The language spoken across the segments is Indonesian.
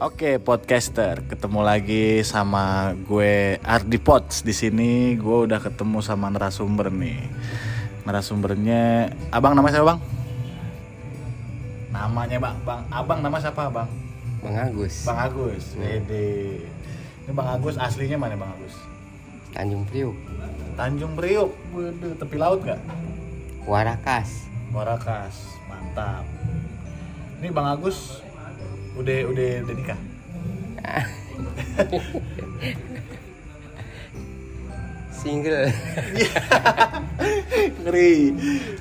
Oke, podcaster, ketemu lagi sama gue Ardi Pots di sini. Gue udah ketemu sama narasumber nih. Narasumbernya, abang nama siapa bang? Namanya bang, bang, abang nama siapa bang? Bang Agus Bang Agus. Wede. Ini bang Agus aslinya mana bang Agus? Tanjung Priuk Tanjung Priuk. Waduh, tepi laut nggak? Warakas Warakas, mantap. Ini bang Agus udah udah udah nikah? single. Ngeri.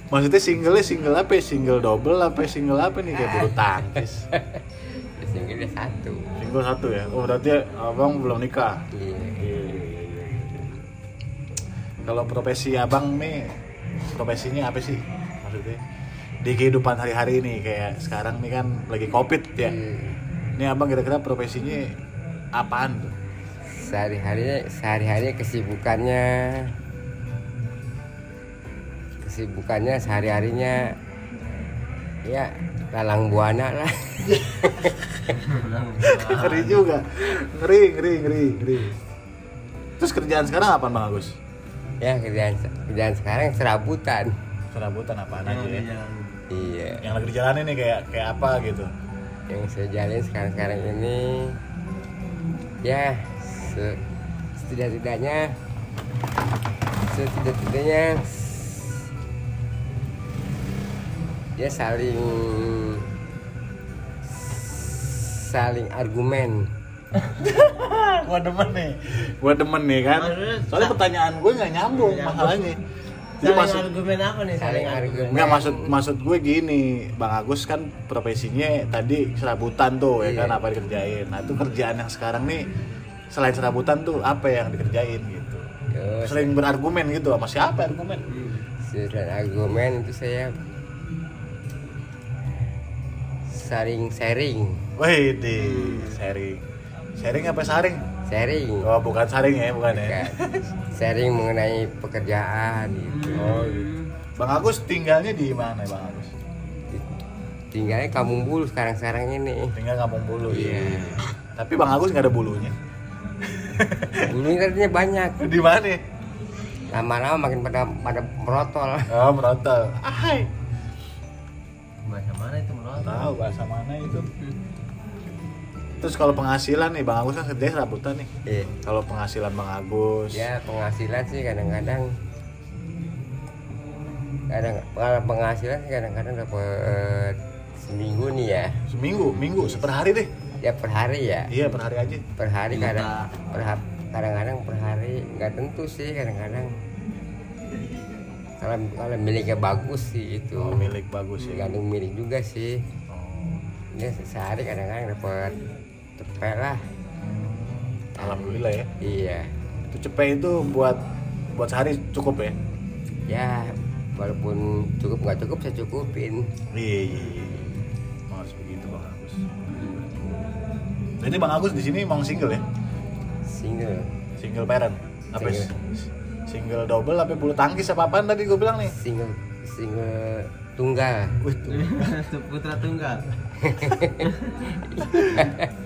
Maksudnya singlenya single apa ya? single double apa ya? single apa nih? Kayak bulu tangkis. Single satu. Single satu ya? Oh berarti abang belum nikah? Iya, iya, iya. kalau profesi abang nih profesinya apa sih? Maksudnya di kehidupan hari-hari ini kayak sekarang nih kan lagi covid ya. Hmm. ini abang kira-kira profesinya apaan tuh? Sehari-harinya sehari-harinya kesibukannya. Kesibukannya sehari-harinya ya lalang buana lah. Ngeri juga. Ngeri ngeri ngeri ngeri. Terus kerjaan sekarang apa bang Agus? Ya kerjaan kerjaan sekarang serabutan. Serabutan apaan aja ya iya. Yang lagi dijalanin nih kayak kayak apa gitu? Yang saya jalin sekarang-sekarang ini ya se setidak-tidaknya setidak-tidaknya ya saling saling argumen. Gua demen nih. Gua demen nih kan. Soalnya pertanyaan gue nggak nyambung Nggak masalahnya. jadi Saling maksud argumen apa nih? saling argumen? nggak maksud maksud gue gini bang Agus kan profesinya tadi serabutan tuh ya Iya. kan apa dikerjain. Nah itu kerjaan yang sekarang nih selain serabutan tuh apa yang dikerjain gitu. Terus, sering berargumen gitu sama siapa argumen? Selain argumen itu saya saling sharing Wih di sharing. Sharing apa saring sharing. Oh bukan saring ya bukan ya. Sharing mengenai pekerjaan gitu. Oh gitu. Bang Agus tinggalnya di mana bang Agus? Tinggalnya kampung bulu sekarang sekarang ini. Tinggal kampung bulu Iya. tapi bang Agus nggak ada bulunya. Bulunya katanya banyak. Di mana? Lama-lama makin pada pada merotol. Oh merotol. Ahai Bahasa mana itu menurut? tahu bahasa mana itu terus kalau penghasilan nih bang Agus kan kerjanya serabutan nih. Iya. kalau penghasilan bang Agus. Ya penghasilan sih kadang-kadang. Kadang kalau penghasilan sih kadang-kadang dapat seminggu nih ya. Seminggu minggu seperhari deh. Ya per hari ya. Iya per hari aja. Per hari Juta. kadang per kadang-kadang per hari. Nggak tentu sih kadang-kadang. Kalau kalau miliknya bagus sih itu. Oh, milik bagus ya. Tergantung milik juga sih. Oh. ini sehari kadang-kadang dapat cepet lah. Hmm, alhamdulillah ya. Iya. Itu cepet itu buat buat sehari cukup ya? Ya walaupun cukup nggak cukup saya cukupin. Iya iya iya. Oh, harus begitu bang Agus. Jadi bang Agus di sini emang single ya? Single. Single parent apa Single. sih? single double apa bulu tangkis apa apaan tadi gue bilang nih? Single single tunggal. Wih, tuh. Putra tunggal.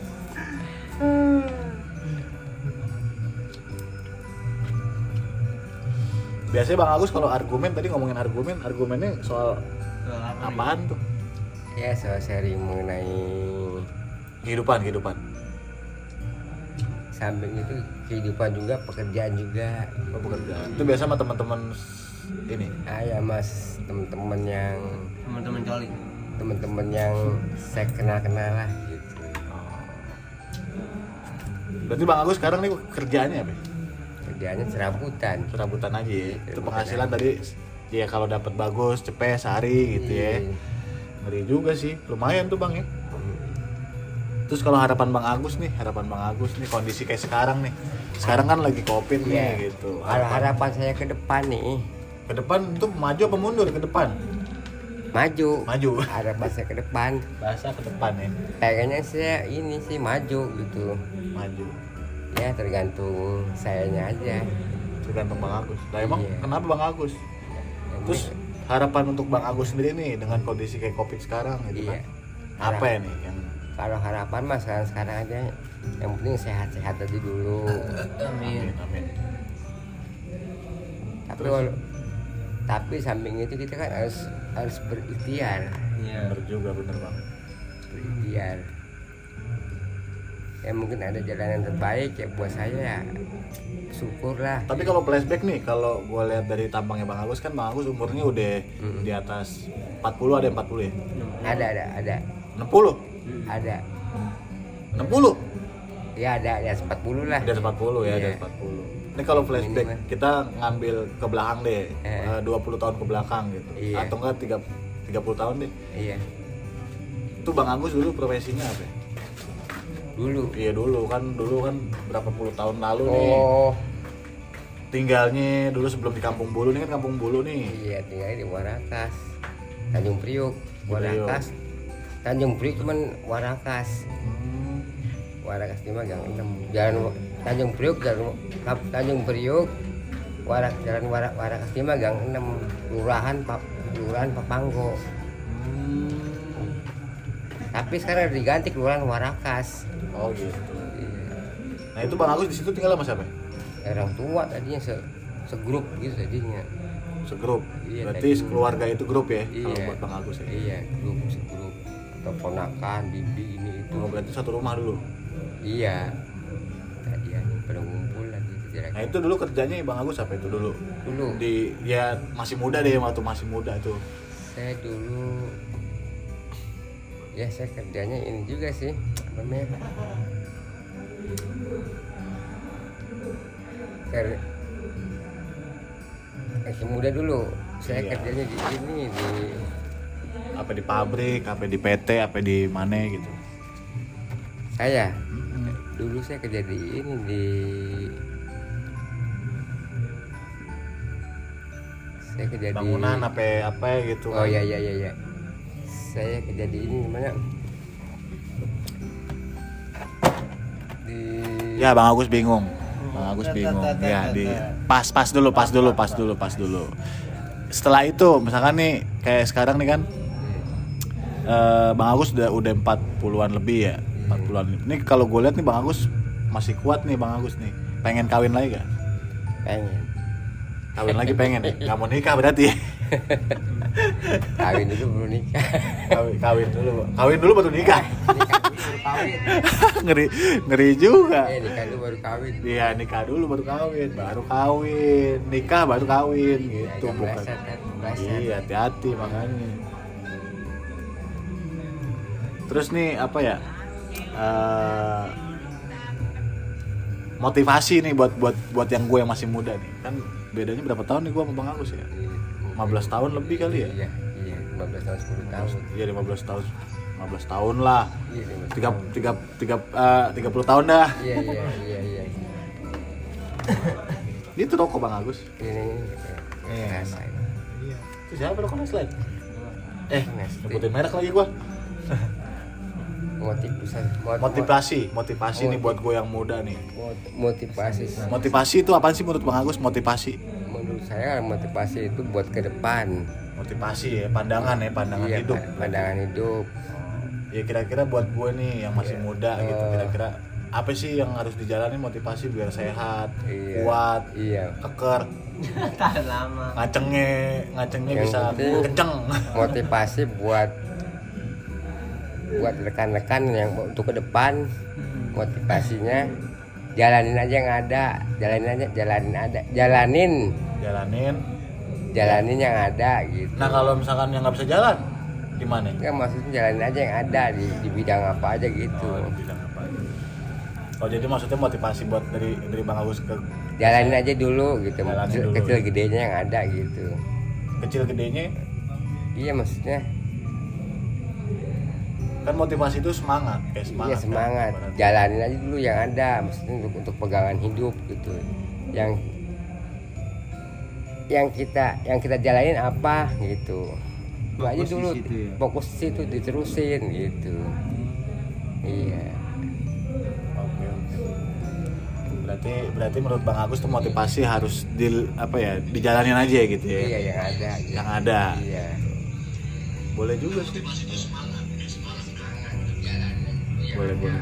biasanya bang Agus kalau argumen tadi ngomongin argumen argumennya soal nih? apaan tuh? Ya soal sharing mengenai kehidupan kehidupan. Samping itu kehidupan juga pekerjaan juga. Oh, pekerjaan. Itu biasa sama teman-teman ini? Ah ya mas. Teman-teman yang Teman-teman coli. teman-teman yang saya kenal kenal lah berarti bang Agus sekarang nih kerjaannya apa? Kerjaannya serabutan. Serabutan aja ya. Itu penghasilan tadi ya kalau dapat bagus cepet sehari gitu ya. Iya. ngeri juga sih. Lumayan tuh bang ya. Terus kalau harapan bang Agus nih harapan bang Agus nih kondisi kayak sekarang nih. Sekarang kan lagi covid Iya. nih gitu. Hal- harapan? saya ke depan nih. Ke depan itu maju apa mundur ke depan? Maju. Maju. Harapan saya ke depan. Bahasa ke depan ya. Kayaknya saya ini sih maju gitu maju. Ya tergantung sayanya aja. Tergantung bang Agus. Nah emang Iya. kenapa bang Agus? Terus harapan untuk bang Agus sendiri nih dengan kondisi kayak covid sekarang gitu iya. Kan apa ya nih yang kalau harapan mah sekarang sekarang aja. Yang penting sehat-sehat aja dulu. Amin. amin amin. Tapi Terus? wala- tapi samping itu kita kan harus harus berikhtiar. Iya. bener juga bener bang. Berikhtiar ya mungkin ada jalan yang terbaik ya buat saya ya. Syukurlah. Tapi kalau flashback nih kalau gue lihat dari tampangnya bang Agus kan bang Agus umurnya udah Mm. di atas 40 ada yang 40 ya? Ada ada ada. 60 ada. 60 ya ada ada 40 lah. Atas 40 ya Iya. atas 40 ini kalau flashback Minimal. kita ngambil ke belakang deh. Eh. eh, 20 tahun ke belakang gitu. Iya. atau enggak 3, 30 tahun deh. Iya. Itu bang Agus dulu profesinya apa? ya? Dulu. Iya dulu. Kan dulu kan berapa puluh tahun lalu nih. Oh. Tinggalnya dulu sebelum di Kampung Bulu nih kan Kampung Bulu nih. Iya tinggal di Warakas Tanjung Priuk. Warakas Tanjung Priuk cuman Warakas Hmm, Warakas di Gang 6 jalan Tanjung Priuk jalan Tanjung Priuk Warak jalan Warak Warakas di Gang 6 Lurahan Pap Lurahan Papanggo. Hmm. Tapi sekarang udah diganti Kelurahan Warakas oh gitu. Iya. nah itu bang Agus di situ tinggal sama siapa? Orang tua tadinya se segrup gitu tadinya segrup? Iya, berarti tadi- keluarga itu grup ya kalau Iya. buat bang Agus ya? Iya grup segrup. Atau ponakan bibi ini itu. Oh, berarti satu rumah dulu? Iya. Tadi ya pada ngumpul lagi nah itu dulu kerjanya bang Agus apa itu dulu? Dulu. Di ya masih muda deh waktu masih muda tuh. Saya dulu ya saya kerjanya ini juga sih namanya? Ker masih muda dulu. Saya Iya. kerjanya di ini di apa di pabrik apa di PT apa di mana gitu? Saya? Hmm. dulu saya kerja di ini di saya kerja bangunan di apa apa gitu oh ya ya ya ya saya kerja di ini mana di ya bang Agus bingung. Bang Agus bingung. ya di pas pas dulu pas dulu pas dulu pas dulu. Setelah itu misalkan nih kayak sekarang nih kan eh, bang Agus udah udah 40-an lebih ya 40-an ini kalau gue lihat nih bang Agus masih kuat nih bang Agus nih. Pengen kawin lagi gak? pengen. Kawin lagi pengen ya? Nggak mau nikah berarti ya kawin dulu belum nikah kawin, kawin dulu kawin dulu baru nikah nikah dulu baru kawin ngeri ngeri juga eh nikah dulu baru kawin Iya nikah dulu baru kawin, baru kawin, nikah baru kawin gitu Jangan bukan. meleset, kan, meleset. Iya hati-hati makanya. Terus nih apa ya? Eh, motivasi nih buat buat buat yang gue yang masih muda nih kan bedanya berapa tahun nih gue sama Bang Agus ya 15 tahun lebih kali ya iya iya 15 tahun 10 tahun iya 15 tahun 15 tahun lah iya 15 tiga tahun. tiga tiga eh, tiga puluh tahun dah iya iya iya iya itu rokok Bang Agus ini Iya. ini. Iya. Itu siapa rokok Nestle? Eh, nyebutin merek lagi gua. motivasi Motivasi, motivasi nih buat gue yang muda nih. mot- motivasi Motivasi itu apa sih menurut Bang Agus? Motivasi. Menurut saya motivasi itu buat ke depan Motivasi ya, pandangan ya, pandangan iya hidup. pa- pandangan hidup Ya kira-kira buat gue nih yang masih Iya. muda gitu, Oh. kira-kira apa sih yang harus dijalani motivasi biar sehat, Iya. kuat, iya keker, Tahan lama. ngacengnya, ngacengnya Yang bisa kenceng. motivasi buat buat rekan-rekan yang untuk ke depan motivasinya jalanin aja yang ada jalanin aja jalanin ada jalanin Jalanin. jalanin yang ada gitu Nah kalau misalkan yang nggak bisa jalan, gimana? Enggak maksudnya jalanin aja yang ada di, di bidang apa aja gitu Oh, di bidang apa aja. Oh jadi maksudnya motivasi buat dari dari Bang Agus ke jalanin aja dulu gitu Jalanin kecil, dulu. kecil gedenya yang ada gitu kecil gedenya iya maksudnya kan motivasi itu semangat kayak semangat iya kan, semangat. ibaratnya. jalanin aja dulu yang ada maksudnya untuk untuk pegangan hidup gitu. Yang yang kita yang kita jalanin apa gitu. Itu aja Fokus di dulu situ ya? fokus situ diterusin gitu. Iya. Oke, oke. berarti berarti menurut Bang Agus tuh motivasi harus di apa ya dijalanin aja gitu ya? Iya yang ada yang ada. Iya. Boleh juga sih boleh boleh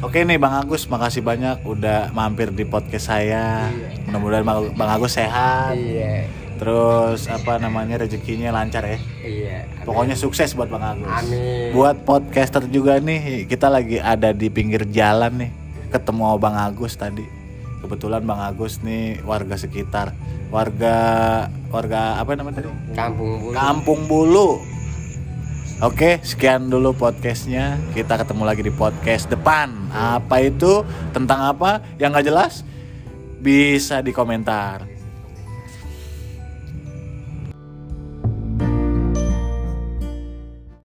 Oke nih Bang Agus, makasih banyak udah mampir di podcast saya. Mudah-mudahan Bang- Bang Agus sehat. Iya. Terus apa namanya rezekinya lancar ya. Iya. Pokoknya sukses buat Bang Agus. Amin. Buat podcaster juga nih, kita lagi ada di pinggir jalan nih. Ketemu Bang Agus tadi. Kebetulan Bang Agus nih warga sekitar. Warga warga apa namanya tadi? kampung bulu. Kampung Bulu. Oke, sekian dulu podcastnya. Kita ketemu lagi di podcast depan. Apa itu? Tentang apa? Yang nggak jelas? Bisa di komentar.